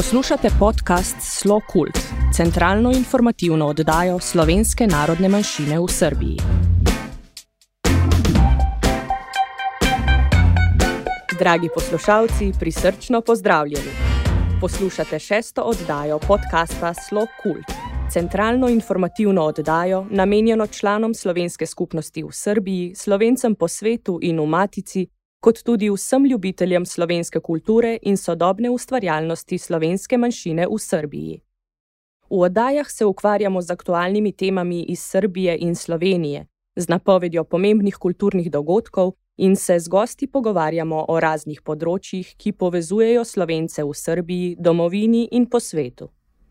Poslušate podcast Slo Kult, centralno informativno oddajo slovenske narodne manjšine v Srbiji. Dragi poslušalci, prisrčno pozdravljeni. Poslušate šesto oddajo podcasta Slo Kult, centralno informativno oddajo, namenjeno članom slovenske skupnosti v Srbiji, slovencem po svetu in v Matici kot tudi vsem ljubiteljem slovenske kulture in sodobne ustvarjalnosti slovenske manjšine v Srbiji. V oddajah se ukvarjamo z aktualnimi temami iz Srbije in Slovenije, z napovedjo pomembnih kulturnih dogodkov in se z gosti pogovarjamo o raznih področjih, ki povezujejo slovence v Srbiji, domovini in po svetu.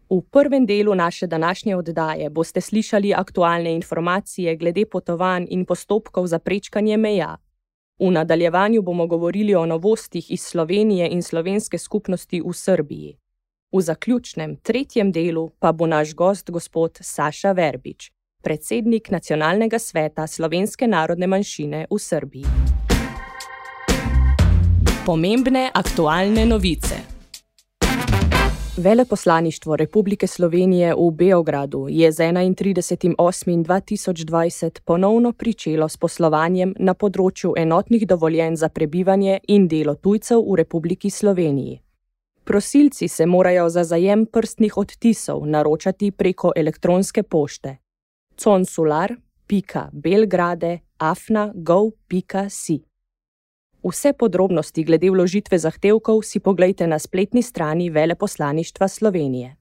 V prvem delu naše današnje oddaje boste slišali aktualne informacije glede potovanj in postopkov za prečkanje meja. V nadaljevanju bomo govorili o novostih iz Slovenije in slovenske skupnosti v Srbiji. V zaključnem, tretjem delu pa bo naš gost gospod Saša Verbič, predsednik Nacionalnega sveta slovenske narodne manjšine v Srbiji. Pomembne aktualne novice. Veleposlaništvo Republike Slovenije v Beogradu je z 31.8.2020 ponovno pričelo s poslovanjem na področju enotnih dovoljenj za prebivanje in delo tujcev v Republiki Sloveniji. Prosilci se morajo za zajem prstnih odtisov naročati preko elektronske pošte consular.belgrade.afna.gov.si. Vse podrobnosti glede vložitve zahtevkov si pogledajte na spletni strani Veleposlaništva Slovenije.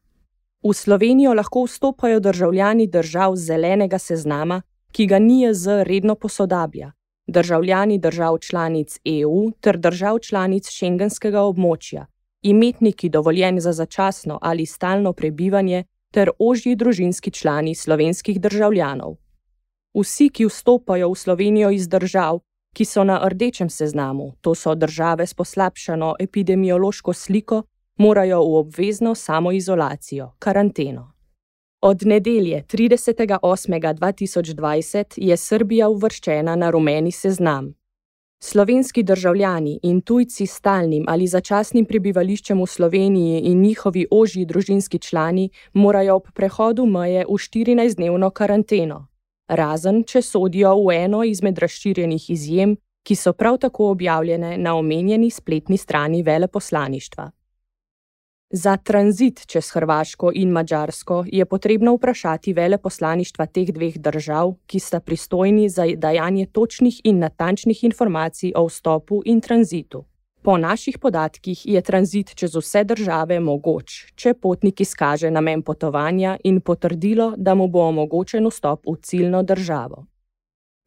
V Slovenijo lahko vstopajo državljani držav zelenega seznama, ki ga NIJZ redno posodablja, državljani držav članic EU ter držav članic šengenskega območja, imetniki dovoljenj za začasno ali stalno prebivanje ter ožji družinski člani slovenskih državljanov. Vsi, ki vstopajo v Slovenijo iz držav, ki so na rdečem seznamu, to so države s poslabšano epidemiološko sliko, morajo v obvezno samoizolacijo, karanteno. Od nedelje 30.8.2020 je Srbija uvrščena na rumeni seznam. Slovenski državljani in tujci s stalnim ali začasnim prebivališčem v Sloveniji in njihovi ožji družinski člani morajo ob prehodu meje v 14-dnevno karanteno razen če sodijo v eno izmed razširjenih izjem, ki so prav tako objavljene na omenjeni spletni strani veleposlaništva. Za tranzit čez Hrvaško in Mačarsko je potrebno vprašati veleposlaništva teh dveh držav, ki sta pristojni za dajanje točnih in natančnih informacij o vstopu in tranzitu. Po naših podatkih je tranzit čez vse države mogoč, če potnik izkaže namen potovanja in potrdilo, da mu bo omogočen vstop v ciljno državo.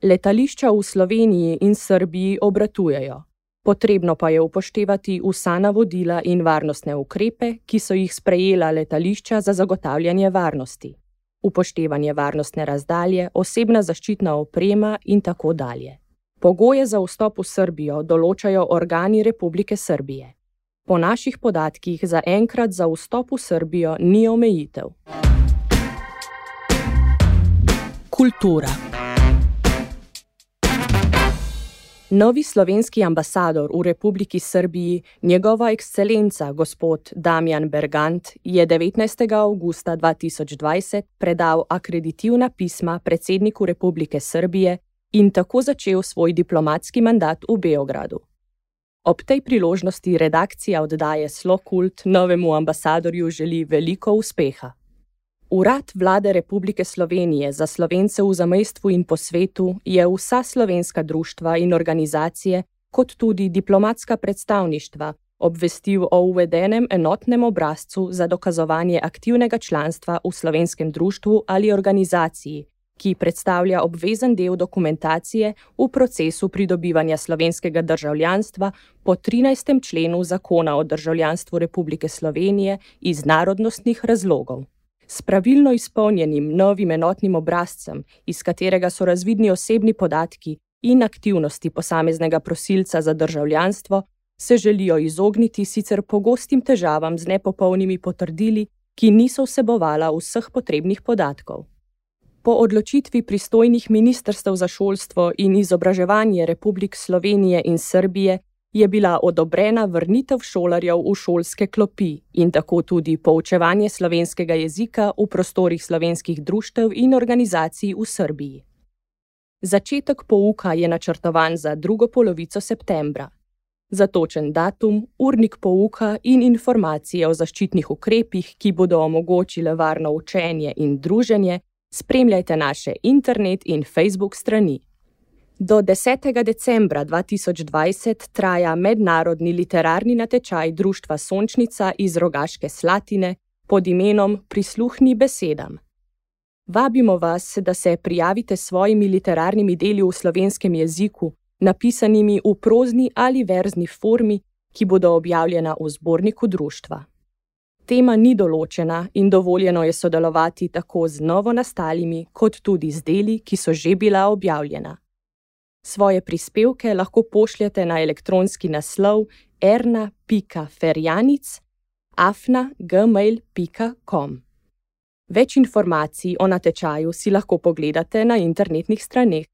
Letališča v Sloveniji in Srbiji obratujejo. Potrebno pa je upoštevati vsa navodila in varnostne ukrepe, ki so jih sprejela letališča za zagotavljanje varnosti. Upoštevanje varnostne razdalje, osebna zaščitna oprema in tako dalje. Pogoje za vstop v Srbijo določajo organi Republike Srbije. Po naših podatkih za enkrat za vstop v Srbijo ni omejitev. Kultura. Novi slovenski ambasador v Republiki Srbiji, njegova ekscelenca gospod Damjan Bergant, je 19. augusta 2020 predal akreditivna pisma predsedniku Republike Srbije in tako začel svoj diplomatski mandat v Beogradu. Ob tej priložnosti redakcija oddaje Slokult novemu ambasadorju želi veliko uspeha. Urad Vlade Republike Slovenije za slovence v zamestvu in po svetu je vsa slovenska društva in organizacije, kot tudi diplomatska predstavništva, obvestil o uvedenem enotnem obrazcu za dokazovanje aktivnega članstva v slovenskem društvu ali organizaciji, ki predstavlja obvezen del dokumentacije v procesu pridobivanja slovenskega državljanstva po 13. členu Zakona o državljanstvu Republike Slovenije iz narodnostnih razlogov. S pravilno izpolnjenim novim enotnim obrazcem, iz katerega so razvidni osebni podatki in aktivnosti posameznega prosilca za državljanstvo, se želijo izogniti sicer pogostim težavam z nepopolnimi potrdili, ki niso vsebovala vseh potrebnih podatkov po odločitvi pristojnih ministrstev za šolstvo in izobraževanje Republik Slovenije in Srbije je bila odobrena vrnitev šolarjev v šolske klopi in tako tudi poučevanje slovenskega jezika v prostorih slovenskih društev in organizacij v Srbiji. Začetek pouka je načrtovan za drugo polovico septembra. Za točen datum, urnik pouka in informacije o zaščitnih ukrepih, ki bodo omogočile varno učenje in druženje, spremljajte naše internet in Facebook strani. Do 10. decembra 2020 traja mednarodni literarni natečaj Društva Sončnica iz Rogaške Slatine pod imenom Prisluhni besedam. Vabimo vas, da se prijavite s svojimi literarnimi deli v slovenskem jeziku, napisanimi v prozni ali verzni formi, ki bodo objavljena v zborniku društva. Tema ni določena in dovoljeno je sodelovati tako z novo nastalimi, kot tudi z deli, ki so že bila objavljena. Svoje prispevke lahko pošljete na elektronski naslov erna.ferjanic.afna.gmail.com. Več informacij o natečaju si lahko pogledate na internetnih straneh.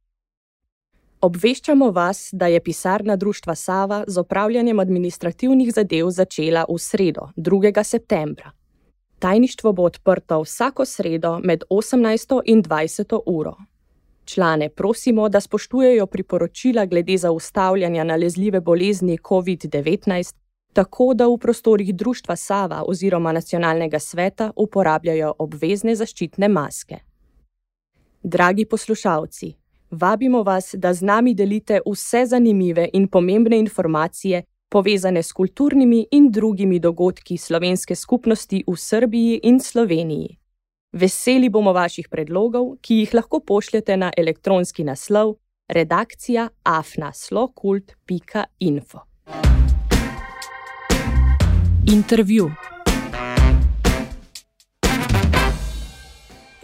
Obveščamo vas, da je pisarna Društva Sava z opravljanjem administrativnih zadev začela v sredo, 2. septembra. Tajništvo bo odprto vsako sredo med 18. in 20. uro. Člane prosimo, da spoštujejo priporočila glede zaustavljanja nalezljive bolezni COVID-19, tako da v prostorih Društva Sava oziroma Nacionalnega sveta uporabljajo obvezne zaščitne maske. Dragi poslušalci, vabimo vas, da z nami delite vse zanimive in pomembne informacije, povezane s kulturnimi in drugimi dogodki slovenske skupnosti v Srbiji in Sloveniji. Veseli bomo vaših predlogov, ki jih lahko pošljete na elektronski naslov redakcija afnaslokult.info. Intervju.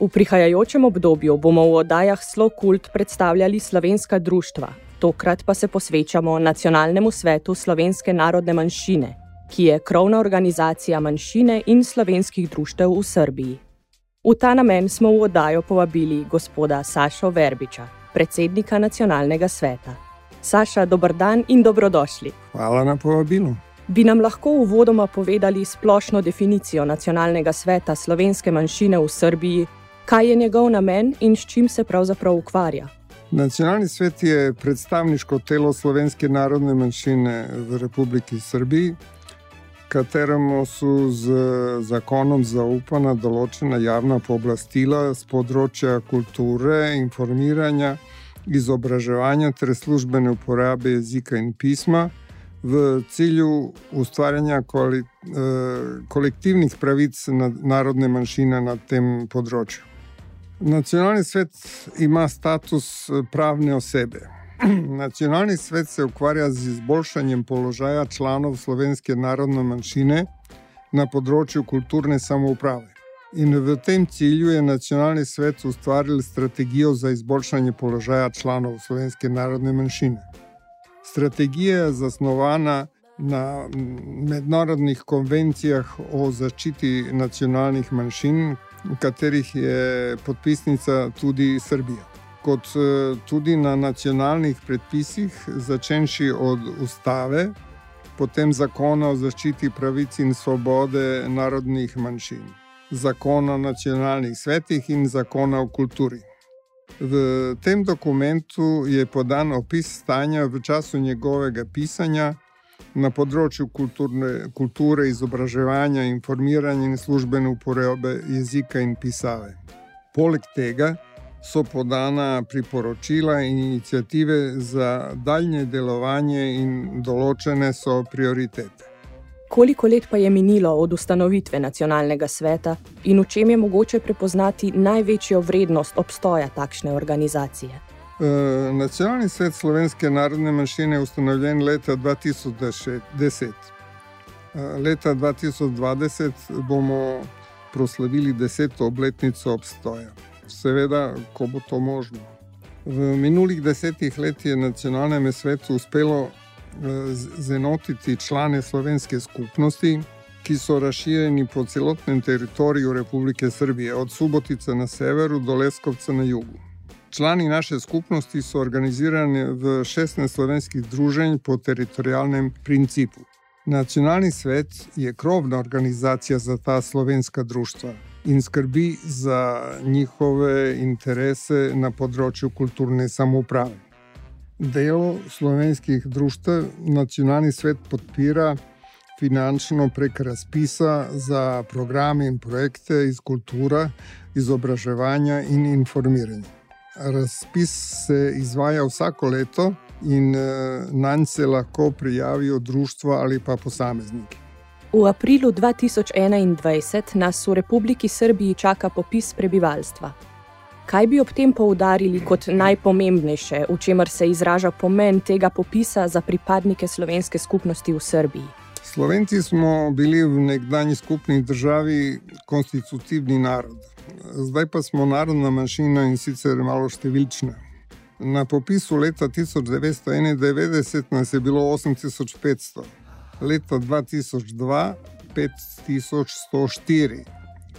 V prihajajočem obdobju bomo v oddajah Slokult predstavljali slovenska društva, tokrat pa se posvečamo Nacionalnemu svetu slovenske narodne manjšine, ki je krovna organizacija manjšine in slovenskih društev v Srbiji. V ta namen smo v oddajo povabili gospoda Sašo Verbiča, predsednika nacionalnega sveta. Saša, dober dan in dobrodošli. Hvala na povabilu. Bi nam lahko uvodoma povedali splošno definicijo nacionalnega sveta slovenske manjšine v Srbiji, kaj je njegov namen in s čim se pravzaprav ukvarja? Nacionalni svet je predstavniško telo slovenske narodne manjšine v Republiki Srbiji, kateremu so z zakonom zaupana določena javna pooblastila z področja kulture, informiranja, izobraževanja ter službene uporabe jezika in pisma v cilju ustvarjanja eh, kolektivnih pravic narodne manjšine na tem področju. Nacionalni svet ima status pravne osebe. Nacionalni svet se ukvarja z izboljšanjem položaja članov slovenske narodne manjšine na področju kulturne samouprave. In v tem cilju je nacionalni svet ustvaril strategijo za izboljšanje položaja članov slovenske narodne manjšine. Strategija je zasnovana na mednarodnih konvencijah o zaščiti nacionalnih manjšin, katerih je podpisnica tudi Srbija kot eh, tudi na nacionalnih predpisih, začenši od ustave, potem zakona o zaščiti pravic in svobode narodnih manjšin, zakona o nacionalnih svetih in zakona o kulturi. V tem dokumentu je podan opis stanja v času njegovega pisanja na področju kulturne, kulture, izobraževanja, informiranja in službene uporabe jezika in pisave. Poleg tega so podana priporočila in inicijative za daljne delovanje, in določene so prioritete. Koliko let pa je minilo od ustanovitve nacionalnega sveta in v čem je mogoče prepoznati največjo vrednost obstoja takšne organizacije? E, Nacionalni svet slovenske narodne manjšine je ustanovljen leta 2010. E, leta 2020 bomo proslavili deseto obletnico obstoja seveda, ko bo to možno. V minulih desetih letih je nacionalnemu svetu uspelo eh, zenotiti člane slovenske skupnosti, ki so razširjeni po celotnem teritoriju Republike Srbije, od Subotice na severu do Leskovca na jugu. Člani naše skupnosti so organizirani v 16 slovenskih združenj po teritorijalnem principu. Nacionalni svet je krovna organizacija za ta slovenska društva in skrbi za njihove interese na področju kulturne samoprave. Delo slovenskih društv nacionalni svet podpira finančno prek razpisa za programe in projekte iz kulture, izobraževanja in informiranja. Razpis se izvaja vsako leto in eh, na nj se lahko prijavijo društva ali pa posamezniki. V aprilu 2021 nas v Republiki Srbiji čaka popis prebivalstva. Kaj bi ob tem poudarili kot najpomembnejše, v čemer se izraža pomen tega popisa za pripadnike slovenske skupnosti v Srbiji? Slovenci smo bili v nekdanji skupni državi konstitutivni narod. Zdaj pa smo narodna manjšina in sicer malo številčna. Na popisu leta 1991 nas je bilo 8500, leta 2002 5104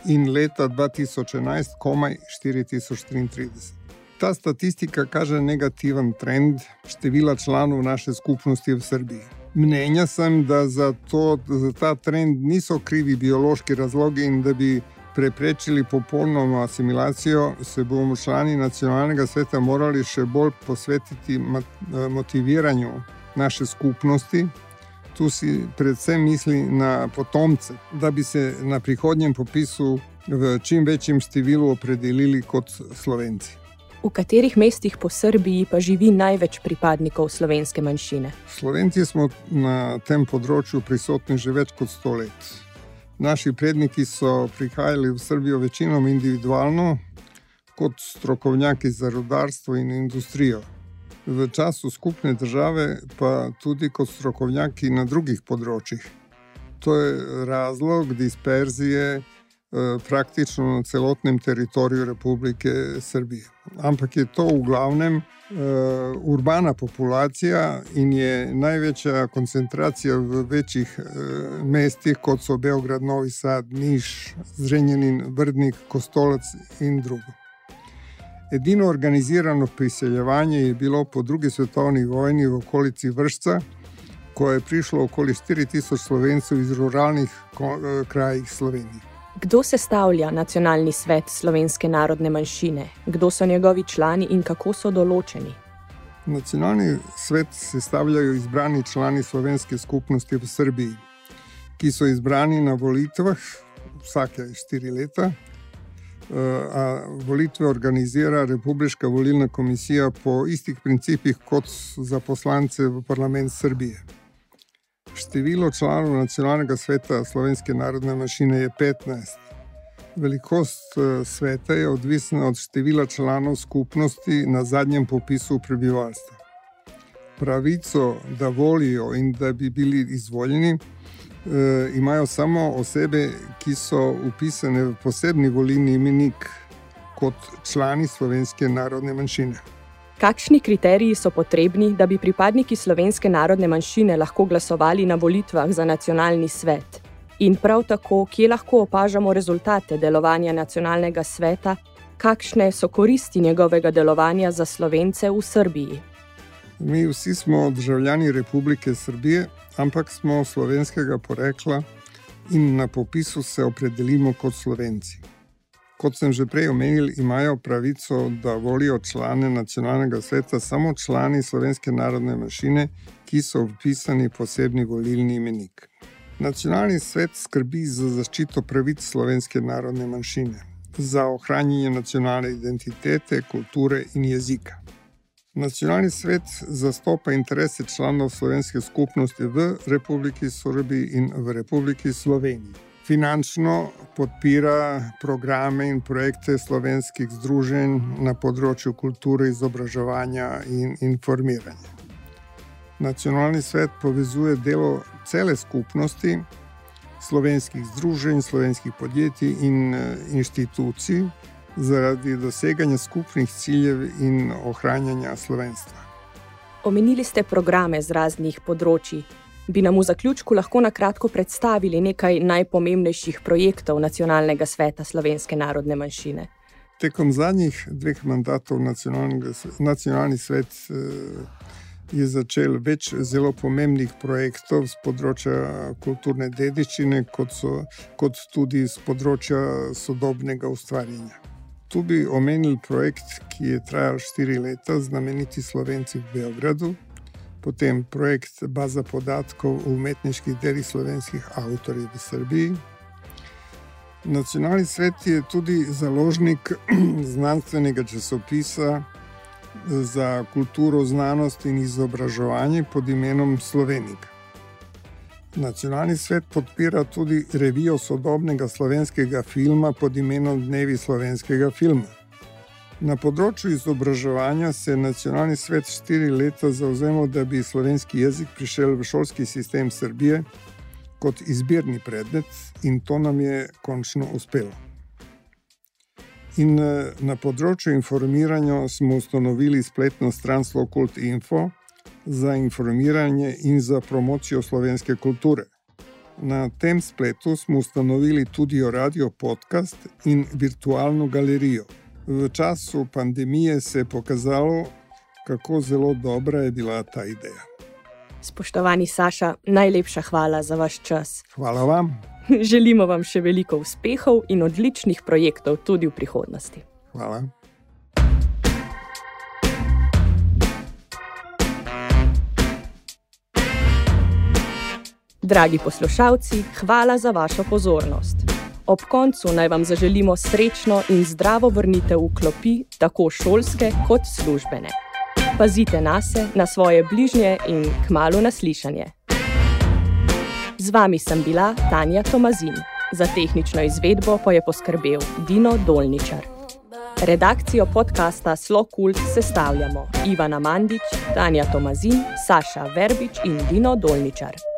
in leta 2011 komaj 4033. Ta statistika kaže negativen trend števila članov naše skupnosti v Srbiji. Mnenja sem, da za, to, za ta trend niso krivi biološki razlogi in da bi preprečili popolno asimilacijo, se bomo člani nacionalnega sveta morali še bolj posvetiti motiviranju naše skupnosti. Tu si predvsem misli na potomce, da bi se na prihodnjem popisu v čim večjem številu opredelili kot slovenci. V katerih mestih po Srbiji pa živi največ pripadnikov slovenske manjšine? Slovenci smo na tem področju prisotni že več kot sto let. Naši predniki so prihajali v Srbijo večinoma individualno, kot strokovnjaki za rodarstvo in industrijo. V času skupne države pa tudi kot strokovnjaki na drugih področjih. To je razlog disperzije praktično na celotnem teritoriju Republike Srbije. Ampak je to v glavnem uh, urbana populacija in je največja koncentracija v večjih uh, mestih, kot so Beograd, Novi Sad, Niš, Zrenjanin, Vrdnik, Kostolec in drugo. Edino organizirano priseljevanje je bilo po drugi svetovni vojni v okolici Vršca, ko je prišlo okoli 4000 slovencev iz ruralnih eh, krajih Slovenije. Kdo sestavlja nacionalni svet slovenske narodne manjšine, kdo so njegovi člani in kako so določeni? Nacionalni svet sestavljajo izbrani člani slovenske skupnosti v Srbiji, ki so izbrani na volitvah vsake štiri leta. Eh, a volitve organizira Republika volilna komisija po istih principih kot za poslance v parlament Srbije. Število članov nacionalnega sveta slovenske narodne manjšine je 15. Velikost eh, sveta je odvisna od števila članov skupnosti na zadnjem popisu prebivalstva. Pravico, da volijo in da bi bili izvoljeni, eh, imajo samo osebe, ki so upisane v posebni volilni imenik kot člani slovenske narodne manjšine. Kakšni kriteriji so potrebni, da bi pripadniki slovenske narodne manjšine lahko glasovali na volitvah za nacionalni svet? In prav tako, kje lahko opažamo rezultate delovanja nacionalnega sveta, kakšne so koristi njegovega delovanja za slovence v Srbiji? Mi vsi smo državljani Republike Srbije, ampak smo slovenskega porekla in na popisu se opredelimo kot slovenci. Kot sem že prej omenil, imajo pravico, da volijo člane nacionalnega sveta samo člani slovenske narodne manjšine, ki so vpisani v posebni volilni imenik. Nacionalni svet skrbi za zaščito pravic slovenske narodne manjšine, za ohranjanje nacionalne identitete, kulture in jezika. Nacionalni svet zastopa interese članov slovenske skupnosti v Republiki Srbiji in v Republiki Sloveniji finančno podpira programe in projekte slovenskih združenj na področju kulture, izobraževanja in informiranja. Nacionalni svet povezuje delo cele skupnosti slovenskih združenj, slovenskih podjetij in eh, inštitucij zaradi doseganja skupnih ciljev in ohranjanja slovenstva. Omenili ste programe z raznih področji bi nam v zaključku lahko na kratko predstavili nekaj najpomembnejših projektov Nacionalnega sveta slovenske narodne manjšine. Tekom zadnjih dveh mandatov nacionalni svet eh, je začel več zelo pomembnih projektov z področja kulturne dediščine, kot, so, kot tudi z področja sodobnega ustvarjanja. Tu bi omenil projekt, ki je trajal štiri leta, znameniti Slovenci v Beogradu, potem projekt Baza podatkov o umetniških delih slovenskih avtorjev v Srbiji. Nacionalni svet je tudi založnik znanstvenega časopisa za kulturo, znanost in izobraževanje pod imenom Slovenik. Nacionalni svet podpira tudi revijo sodobnega slovenskega filma pod imenom Dnevi slovenskega filma. Na področju izobraževanja se je nacionalni svet štiri leta zauzemal, da bi slovenski jezik prišel v šolski sistem Srbije kot izbirni predmet, in to nam je končno uspelo. In eh, na področju informiranja smo ustanovili spletno stran Slokult Info za informiranje in za promocijo slovenske kulture. Na tem spletu smo ustanovili tudi radio podcast in virtualno galerijo. V času pandemije se je pokazalo, kako zelo dobra je bila ta ideja. Spoštovani Saša, najlepša hvala za vaš čas. Hvala vam. Želimo vam še veliko uspehov in odličnih projektov tudi v prihodnosti. Hvala. Dragi poslušalci, hvala za vašo pozornost. Ob koncu naj vam zaželimo srečno in zdravo vrnitev v klopi, tako šolske kot službene. Pazite na se, na svoje bližnje in k malu naslišanje. Z vami sem bila Tanja Tomazin, za tehnično izvedbo pa je poskrbel Dino Dolničar. Redakcijo podcasta Slokult sestavljamo Ivana Mandić, Tanja Tomazin, Saša Verbič in Dino Dolničar.